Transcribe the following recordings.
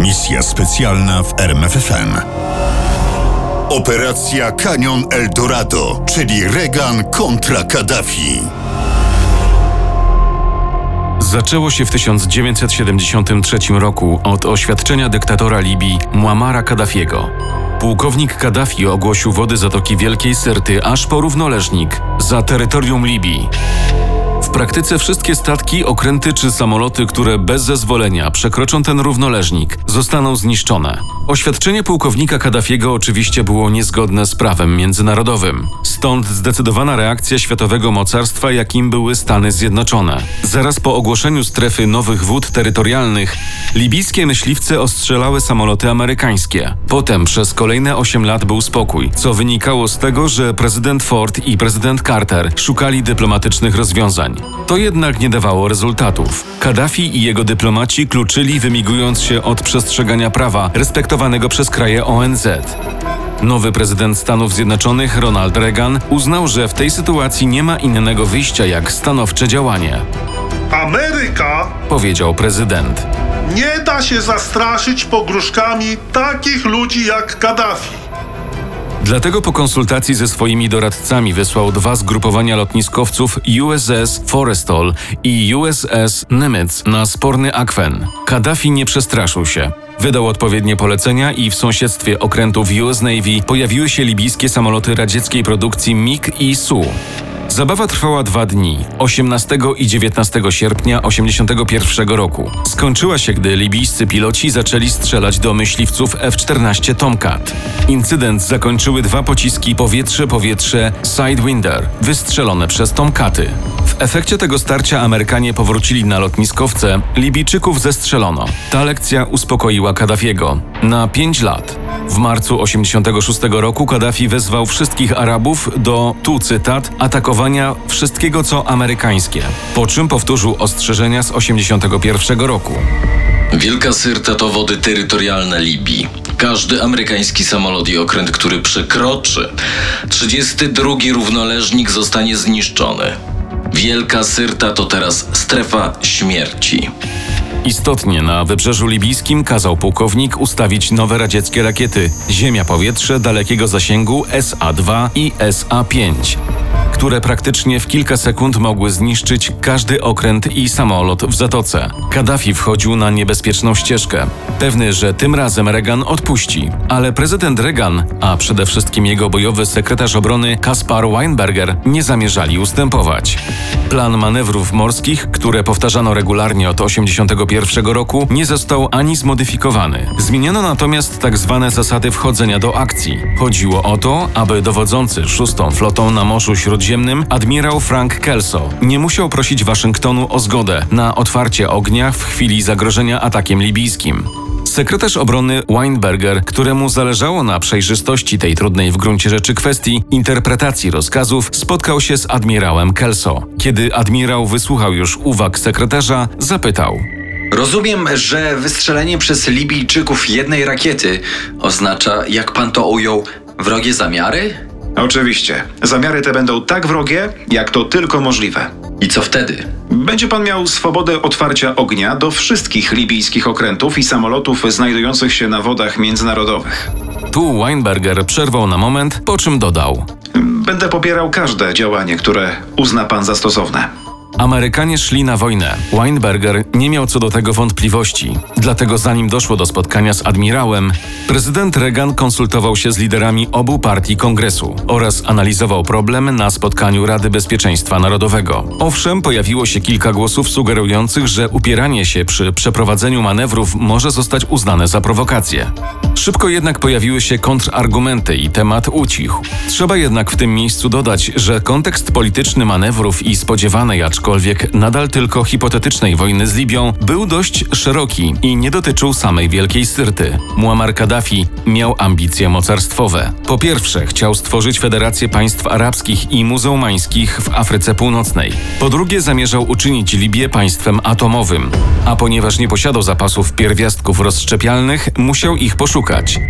Misja specjalna w RMFFM. Operacja Canyon Eldorado, czyli Reagan kontra Kaddafi. Zaczęło się w 1973 roku od oświadczenia dyktatora Libii Muamara Kaddafiego. Pułkownik Kaddafi ogłosił wody Zatoki Wielkiej Syrty aż po równoleżnik za terytorium Libii. W praktyce wszystkie statki, okręty czy samoloty, które bez zezwolenia przekroczą ten równoleżnik, zostaną zniszczone. Oświadczenie pułkownika Kaddafiego oczywiście było niezgodne z prawem międzynarodowym. Stąd zdecydowana reakcja światowego mocarstwa, jakim były Stany Zjednoczone. Zaraz po ogłoszeniu strefy nowych wód terytorialnych, libijskie myśliwce ostrzelały samoloty amerykańskie. Potem przez kolejne 8 lat był spokój, co wynikało z tego, że prezydent Ford i prezydent Carter szukali dyplomatycznych rozwiązań. To jednak nie dawało rezultatów. Kaddafi i jego dyplomaci kluczyli, wymigując się od przestrzegania prawa respektowanego przez kraje ONZ. Nowy prezydent Stanów Zjednoczonych Ronald Reagan uznał, że w tej sytuacji nie ma innego wyjścia jak stanowcze działanie. Ameryka Powiedział prezydent. nie da się zastraszyć pogróżkami takich ludzi jak Kaddafi. Dlatego po konsultacji ze swoimi doradcami wysłał dwa zgrupowania lotniskowców USS Forrestal i USS Nimitz na sporny akwen. Kaddafi nie przestraszył się. Wydał odpowiednie polecenia i w sąsiedztwie okrętów US Navy pojawiły się libijskie samoloty radzieckiej produkcji MiG i Su. Zabawa trwała dwa dni, 18 i 19 sierpnia 1981 roku. Skończyła się, gdy libijscy piloci zaczęli strzelać do myśliwców F-14 Tomcat. Incydent zakończyły dwa pociski powietrze-powietrze Sidewinder, wystrzelone przez Tomcaty. W efekcie tego starcia Amerykanie powrócili na lotniskowce, Libijczyków zestrzelono. Ta lekcja uspokoiła Kaddafiego na 5 lat. W marcu 86 roku Kaddafi wezwał wszystkich Arabów do, tu cytat, atakowania wszystkiego co amerykańskie, po czym powtórzył ostrzeżenia z 81 roku. Wielka Syrta to wody terytorialne Libii. Każdy amerykański samolot i okręt, który przekroczy 32 równoleżnik zostanie zniszczony. Wielka Syrta to teraz strefa śmierci. Istotnie na wybrzeżu libijskim kazał pułkownik ustawić nowe radzieckie rakiety. Ziemia-Powietrze dalekiego zasięgu SA-2 i SA-5, które praktycznie w kilka sekund mogły zniszczyć każdy okręt i samolot w zatoce. Kaddafi wchodził na niebezpieczną ścieżkę, pewny, że tym razem Reagan odpuści, ale prezydent Reagan, a przede wszystkim jego bojowy sekretarz obrony Kaspar Weinberger nie zamierzali ustępować. Plan manewrów morskich, które powtarzano regularnie od 1981 roku, nie został ani zmodyfikowany. Zmieniono natomiast tak zwane zasady wchodzenia do akcji. Chodziło o to, aby dowodzący szóstą flotą na Morzu Śródziemnym admirał Frank Kelso nie musiał prosić Waszyngtonu o zgodę na otwarcie ognia w chwili zagrożenia atakiem libijskim. Sekretarz obrony Weinberger, któremu zależało na przejrzystości tej trudnej w gruncie rzeczy kwestii interpretacji rozkazów, spotkał się z admirałem Kelso. Kiedy admirał wysłuchał już uwag sekretarza, zapytał: Rozumiem, że wystrzelenie przez Libijczyków jednej rakiety oznacza, jak pan to ujął, wrogie zamiary? Oczywiście. Zamiary te będą tak wrogie, jak to tylko możliwe. I co wtedy? Będzie pan miał swobodę otwarcia ognia do wszystkich libijskich okrętów i samolotów znajdujących się na wodach międzynarodowych. Tu Weinberger przerwał na moment, po czym dodał: Będę popierał każde działanie, które uzna pan za stosowne. Amerykanie szli na wojnę. Weinberger nie miał co do tego wątpliwości. Dlatego zanim doszło do spotkania z admirałem, prezydent Reagan konsultował się z liderami obu partii kongresu oraz analizował problem na spotkaniu Rady Bezpieczeństwa Narodowego. Owszem, pojawiło się kilka głosów sugerujących, że upieranie się przy przeprowadzeniu manewrów może zostać uznane za prowokację. Szybko jednak pojawiły się kontrargumenty i temat ucichł. Trzeba jednak w tym miejscu dodać, że kontekst polityczny manewrów i spodziewanej, aczkolwiek nadal tylko hipotetycznej wojny z Libią był dość szeroki i nie dotyczył samej Wielkiej Syrty. Muammar Kaddafi miał ambicje mocarstwowe. Po pierwsze, chciał stworzyć Federację Państw Arabskich i Muzułmańskich w Afryce Północnej. Po drugie, zamierzał uczynić Libię państwem atomowym. A ponieważ nie posiadał zapasów pierwiastków rozszczepialnych, musiał ich poszukać.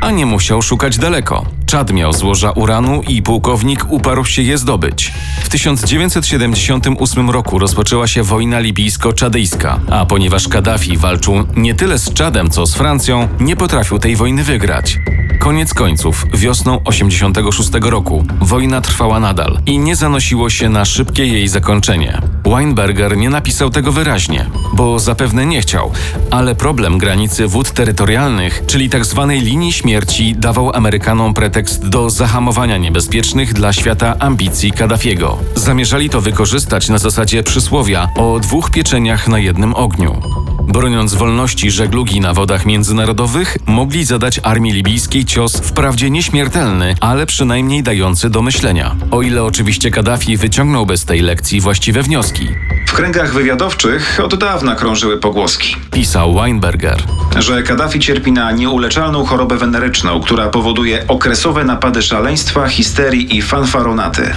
A nie musiał szukać daleko. Czad miał złoża uranu i pułkownik uparł się je zdobyć. W 1978 roku rozpoczęła się wojna libijsko-czadyjska, a ponieważ Kaddafi walczył nie tyle z Czadem, co z Francją, nie potrafił tej wojny wygrać. Koniec końców, wiosną 86 roku, wojna trwała nadal i nie zanosiło się na szybkie jej zakończenie. Weinberger nie napisał tego wyraźnie, bo zapewne nie chciał, ale problem granicy wód terytorialnych, czyli tzw. linii śmierci, dawał Amerykanom pretekst do zahamowania niebezpiecznych dla świata ambicji Kaddafiego. Zamierzali to wykorzystać na zasadzie przysłowia o dwóch pieczeniach na jednym ogniu. Broniąc wolności żeglugi na wodach międzynarodowych, mogli zadać armii libijskiej cios wprawdzie nieśmiertelny, ale przynajmniej dający do myślenia. O ile oczywiście Kaddafi wyciągnąłby z tej lekcji właściwe wnioski, W kręgach wywiadowczych od dawna krążyły pogłoski, pisał Weinberger. że Kaddafi cierpi na nieuleczalną chorobę weneryczną, która powoduje okresowe napady szaleństwa, histerii i fanfaronaty.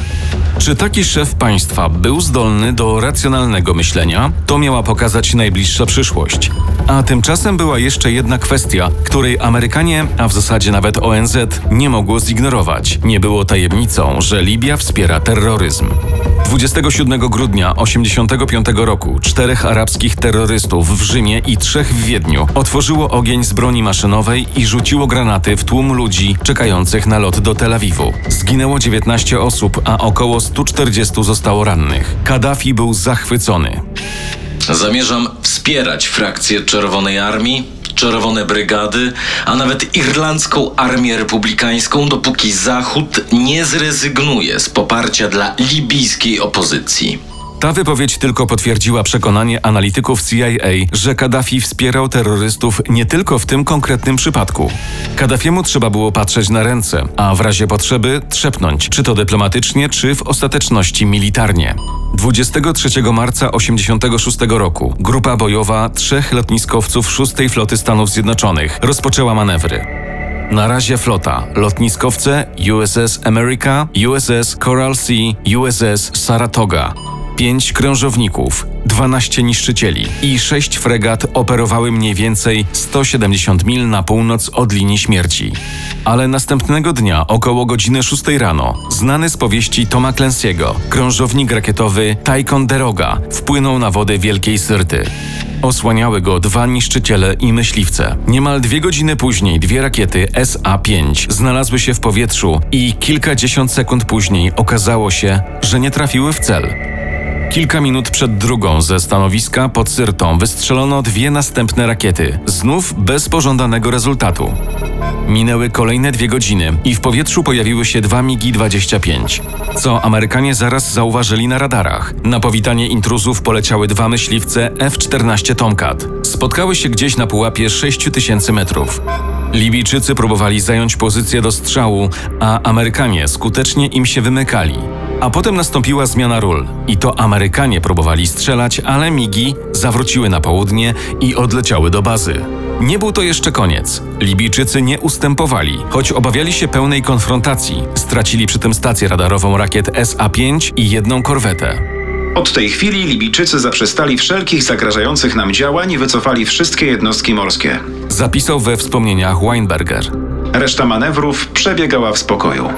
Czy taki szef państwa był zdolny do racjonalnego myślenia? To miała pokazać najbliższa przyszłość. A tymczasem była jeszcze jedna kwestia, której Amerykanie, a w zasadzie nawet ONZ, nie mogło zignorować. Nie było tajemnicą, że Libia wspiera terroryzm. 27 grudnia 1985 roku czterech arabskich terrorystów w Rzymie i trzech w Wiedniu otworzyło ogień z broni maszynowej i rzuciło granaty w tłum ludzi czekających na lot do Tel Awiwu. Zginęło 19 osób, a około 140 zostało rannych. Kaddafi był zachwycony. Zamierzam wspierać frakcję Czerwonej Armii, Czerwone Brygady, a nawet Irlandzką Armię Republikańską, dopóki Zachód nie zrezygnuje z poparcia dla libijskiej opozycji. Ta wypowiedź tylko potwierdziła przekonanie analityków CIA, że Kaddafi wspierał terrorystów nie tylko w tym konkretnym przypadku. Kaddafiemu trzeba było patrzeć na ręce, a w razie potrzeby trzepnąć, czy to dyplomatycznie, czy w ostateczności militarnie. 23 marca 1986 roku grupa bojowa trzech lotniskowców 6 Floty Stanów Zjednoczonych rozpoczęła manewry. Na razie flota, lotniskowce USS America, USS Coral Sea, USS Saratoga. Pięć krążowników, 12 niszczycieli i sześć fregat operowały mniej więcej 170 mil na północ od linii śmierci. Ale następnego dnia, około godziny 6 rano, znany z powieści Toma Clancy'ego, krążownik rakietowy Ticonderoga wpłynął na wody Wielkiej Syrty. Osłaniały go dwa niszczyciele i myśliwce. Niemal dwie godziny później dwie rakiety SA-5 znalazły się w powietrzu i kilkadziesiąt sekund później okazało się, że nie trafiły w cel. Kilka minut przed drugą ze stanowiska pod Syrtą wystrzelono dwie następne rakiety, znów bez pożądanego rezultatu. Minęły kolejne dwie godziny i w powietrzu pojawiły się dwa MiGi-25, co Amerykanie zaraz zauważyli na radarach. Na powitanie intruzów poleciały dwa myśliwce F-14 Tomcat. Spotkały się gdzieś na pułapie 6000 metrów. Libijczycy próbowali zająć pozycję do strzału, a Amerykanie skutecznie im się wymykali. A potem nastąpiła zmiana ról i to Amerykanie próbowali strzelać, ale migi zawróciły na południe i odleciały do bazy. Nie był to jeszcze koniec. Libijczycy nie ustępowali, choć obawiali się pełnej konfrontacji. Stracili przy tym stację radarową rakiet SA-5 i jedną korwetę. Od tej chwili Libijczycy zaprzestali wszelkich zagrażających nam działań i wycofali wszystkie jednostki morskie. Zapisał we wspomnieniach Weinberger. Reszta manewrów przebiegała w spokoju.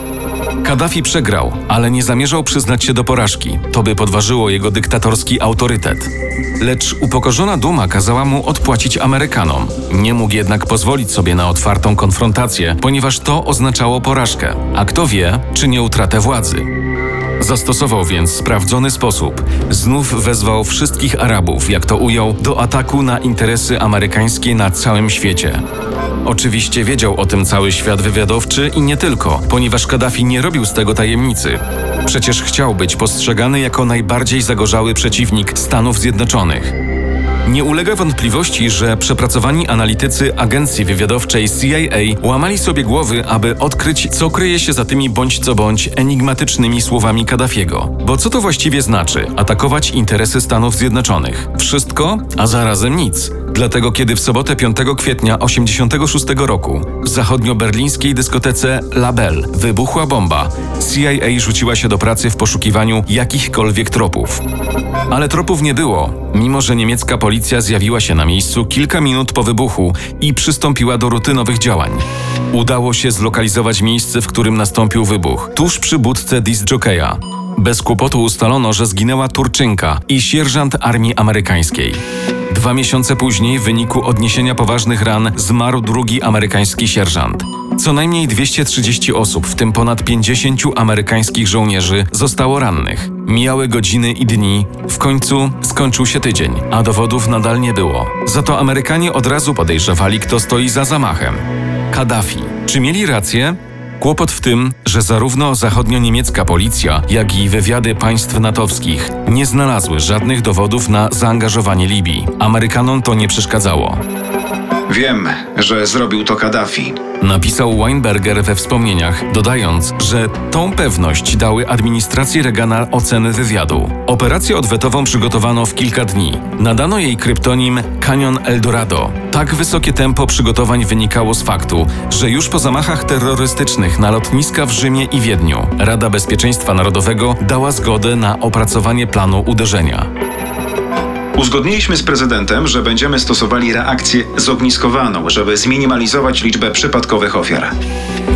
Kaddafi przegrał, ale nie zamierzał przyznać się do porażki. To by podważyło jego dyktatorski autorytet. Lecz upokorzona duma kazała mu odpłacić Amerykanom. Nie mógł jednak pozwolić sobie na otwartą konfrontację, ponieważ to oznaczało porażkę, a kto wie, czy nie utratę władzy. Zastosował więc sprawdzony sposób. Znów wezwał wszystkich Arabów, jak to ujął, do ataku na interesy amerykańskie na całym świecie. Oczywiście wiedział o tym cały świat wywiadowczy i nie tylko, ponieważ Kaddafi nie robił z tego tajemnicy. Przecież chciał być postrzegany jako najbardziej zagorzały przeciwnik Stanów Zjednoczonych. Nie ulega wątpliwości, że przepracowani analitycy agencji wywiadowczej CIA łamali sobie głowy, aby odkryć, co kryje się za tymi bądź co bądź enigmatycznymi słowami Kaddafiego. Bo co to właściwie znaczy atakować interesy Stanów Zjednoczonych? Wszystko, a zarazem nic. Dlatego kiedy w sobotę 5 kwietnia 86 roku w zachodnio-berlińskiej dyskotece La Belle wybuchła bomba, CIA rzuciła się do pracy w poszukiwaniu jakichkolwiek tropów. Ale tropów nie było, mimo że niemiecka policja zjawiła się na miejscu kilka minut po wybuchu i przystąpiła do rutynowych działań. Udało się zlokalizować miejsce, w którym nastąpił wybuch, tuż przy budce discjockeya. Bez kłopotu ustalono, że zginęła Turczynka i sierżant armii amerykańskiej. Dwa miesiące później w wyniku odniesienia poważnych ran zmarł drugi amerykański sierżant. Co najmniej 230 osób, w tym ponad 50 amerykańskich żołnierzy, zostało rannych. Mijały godziny i dni, w końcu skończył się tydzień, a dowodów nadal nie było. Za to Amerykanie od razu podejrzewali, kto stoi za zamachem. Kaddafi. Czy mieli rację? Kłopot w tym, że zarówno zachodnio-niemiecka policja, jak i wywiady państw natowskich nie znalazły żadnych dowodów na zaangażowanie Libii. Amerykanom to nie przeszkadzało. Wiem, że zrobił to Kaddafi. Napisał Weinberger we wspomnieniach, dodając, że tą pewność dały administracji Reagana oceny wywiadu. Operację odwetową przygotowano w kilka dni. Nadano jej kryptonim Canyon Eldorado. Tak wysokie tempo przygotowań wynikało z faktu, że już po zamachach terrorystycznych na lotniska w Rzymie i Wiedniu Rada Bezpieczeństwa Narodowego dała zgodę na opracowanie planu uderzenia. Uzgodniliśmy z prezydentem, że będziemy stosowali reakcję zogniskowaną, żeby zminimalizować liczbę przypadkowych ofiar.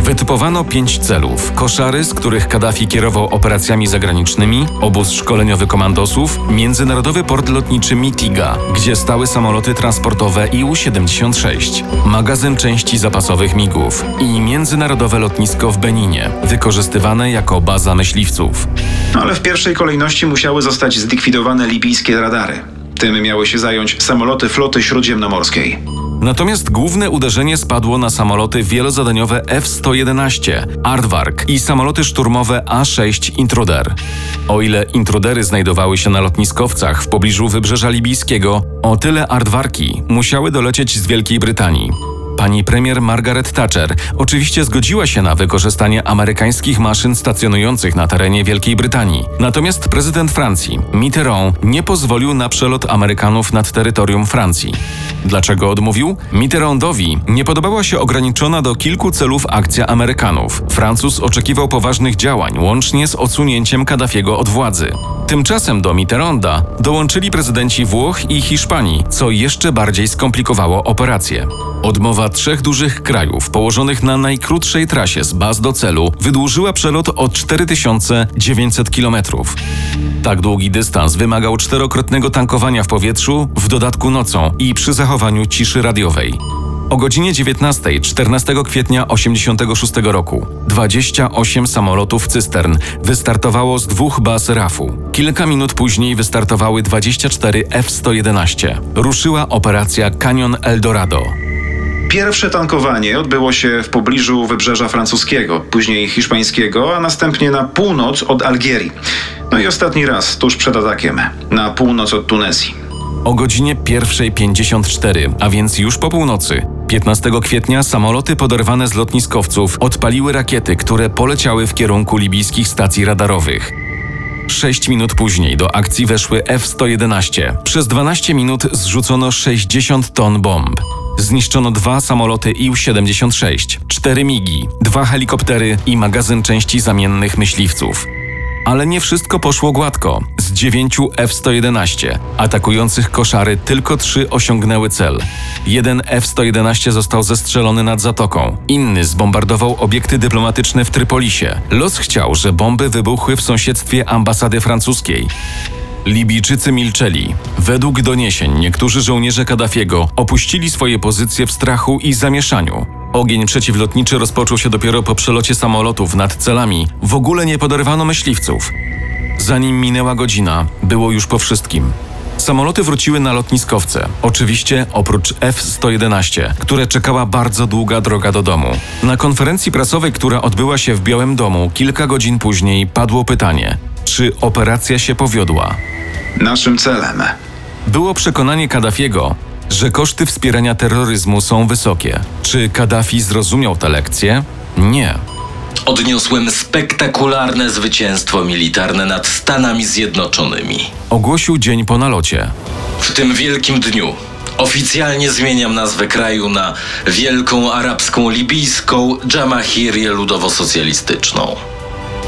Wytypowano pięć celów: koszary, z których Kaddafi kierował operacjami zagranicznymi, obóz szkoleniowy komandosów, międzynarodowy port lotniczy Mitiga, gdzie stały samoloty transportowe IU-76, magazyn części zapasowych MIGów i międzynarodowe lotnisko w Beninie, wykorzystywane jako baza myśliwców. Ale w pierwszej kolejności musiały zostać zlikwidowane libijskie radary. Tym miały się zająć samoloty floty śródziemnomorskiej. Natomiast główne uderzenie spadło na samoloty wielozadaniowe F-111 Aardvark i samoloty szturmowe A-6 Intruder. O ile Intrudery znajdowały się na lotniskowcach w pobliżu wybrzeża libijskiego, o tyle Aardvarki musiały dolecieć z Wielkiej Brytanii. Pani premier Margaret Thatcher oczywiście zgodziła się na wykorzystanie amerykańskich maszyn stacjonujących na terenie Wielkiej Brytanii. Natomiast prezydent Francji, Mitterrand, nie pozwolił na przelot Amerykanów nad terytorium Francji. Dlaczego odmówił? Mitterrandowi nie podobała się ograniczona do kilku celów akcja Amerykanów. Francuz oczekiwał poważnych działań, łącznie z odsunięciem Kaddafiego od władzy. Tymczasem do Mitterranda dołączyli prezydenci Włoch i Hiszpanii, co jeszcze bardziej skomplikowało operację. Odmowa trzech dużych krajów położonych na najkrótszej trasie z baz do celu wydłużyła przelot o 4900 km. Tak długi dystans wymagał czterokrotnego tankowania w powietrzu, w dodatku nocą i przy zachowaniu ciszy radiowej. O godzinie 19 14 kwietnia 86 roku 28 samolotów cystern wystartowało z dwóch baz RAF-u. Kilka minut później wystartowały 24 F-111. Ruszyła operacja Canyon Eldorado. Pierwsze tankowanie odbyło się w pobliżu wybrzeża francuskiego, później hiszpańskiego, a następnie na północ od Algierii. No i ostatni raz, tuż przed atakiem, na północ od Tunezji. O godzinie 1.54, a więc już po północy, 15 kwietnia samoloty poderwane z lotniskowców odpaliły rakiety, które poleciały w kierunku libijskich stacji radarowych. Sześć minut później do akcji weszły F-111. Przez 12 minut zrzucono 60 ton bomb. Zniszczono dwa samoloty IU-76, cztery migi, dwa helikoptery i magazyn części zamiennych myśliwców. Ale nie wszystko poszło gładko. Z dziewięciu F-111 atakujących koszary tylko trzy osiągnęły cel. Jeden F-111 został zestrzelony nad zatoką, inny zbombardował obiekty dyplomatyczne w Trypolisie. Los chciał, że bomby wybuchły w sąsiedztwie ambasady francuskiej. Libijczycy milczeli. Według doniesień niektórzy żołnierze Kaddafiego opuścili swoje pozycje w strachu i zamieszaniu. Ogień przeciwlotniczy rozpoczął się dopiero po przelocie samolotów nad celami. W ogóle nie poderwano myśliwców. Zanim minęła godzina, było już po wszystkim. Samoloty wróciły na lotniskowce, oczywiście oprócz F-111, które czekała bardzo długa droga do domu. Na konferencji prasowej, która odbyła się w Białym Domu kilka godzin później, padło pytanie: czy operacja się powiodła? Naszym celem Było przekonanie Kaddafiego, że koszty wspierania terroryzmu są wysokie. Czy Kaddafi zrozumiał tę lekcję? Nie. Odniosłem spektakularne zwycięstwo militarne nad Stanami Zjednoczonymi. Ogłosił dzień po nalocie. W tym wielkim dniu Oficjalnie zmieniam nazwę kraju na Wielką Arabską Libijską Jamahirię Ludowo-Socjalistyczną.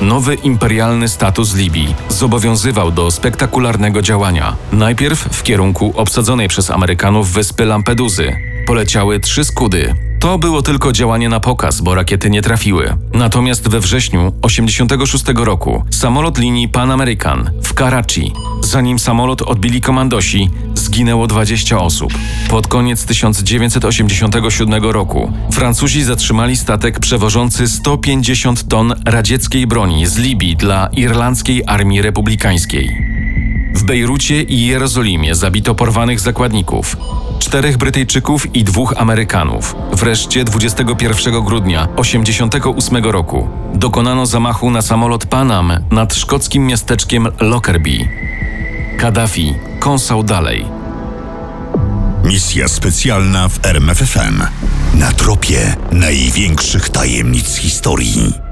Nowy imperialny status Libii zobowiązywał do spektakularnego działania. Najpierw w kierunku obsadzonej przez Amerykanów wyspy Lampeduzy. Poleciały trzy skudy. To było tylko działanie na pokaz, bo rakiety nie trafiły. Natomiast we wrześniu 86 roku samolot linii Pan American w Karachi, zanim samolot odbili komandosi, zginęło 20 osób. Pod koniec 1987 roku Francuzi zatrzymali statek przewożący 150 ton radzieckiej broni z Libii dla Irlandzkiej Armii Republikańskiej. W Bejrucie i Jerozolimie zabito porwanych zakładników, czterech Brytyjczyków i dwóch Amerykanów. Wreszcie 21 grudnia 1988 roku dokonano zamachu na samolot Panam nad szkockim miasteczkiem Lockerbie. Kaddafi kąsał dalej. Misja specjalna w RMFFM. Na tropie największych tajemnic historii.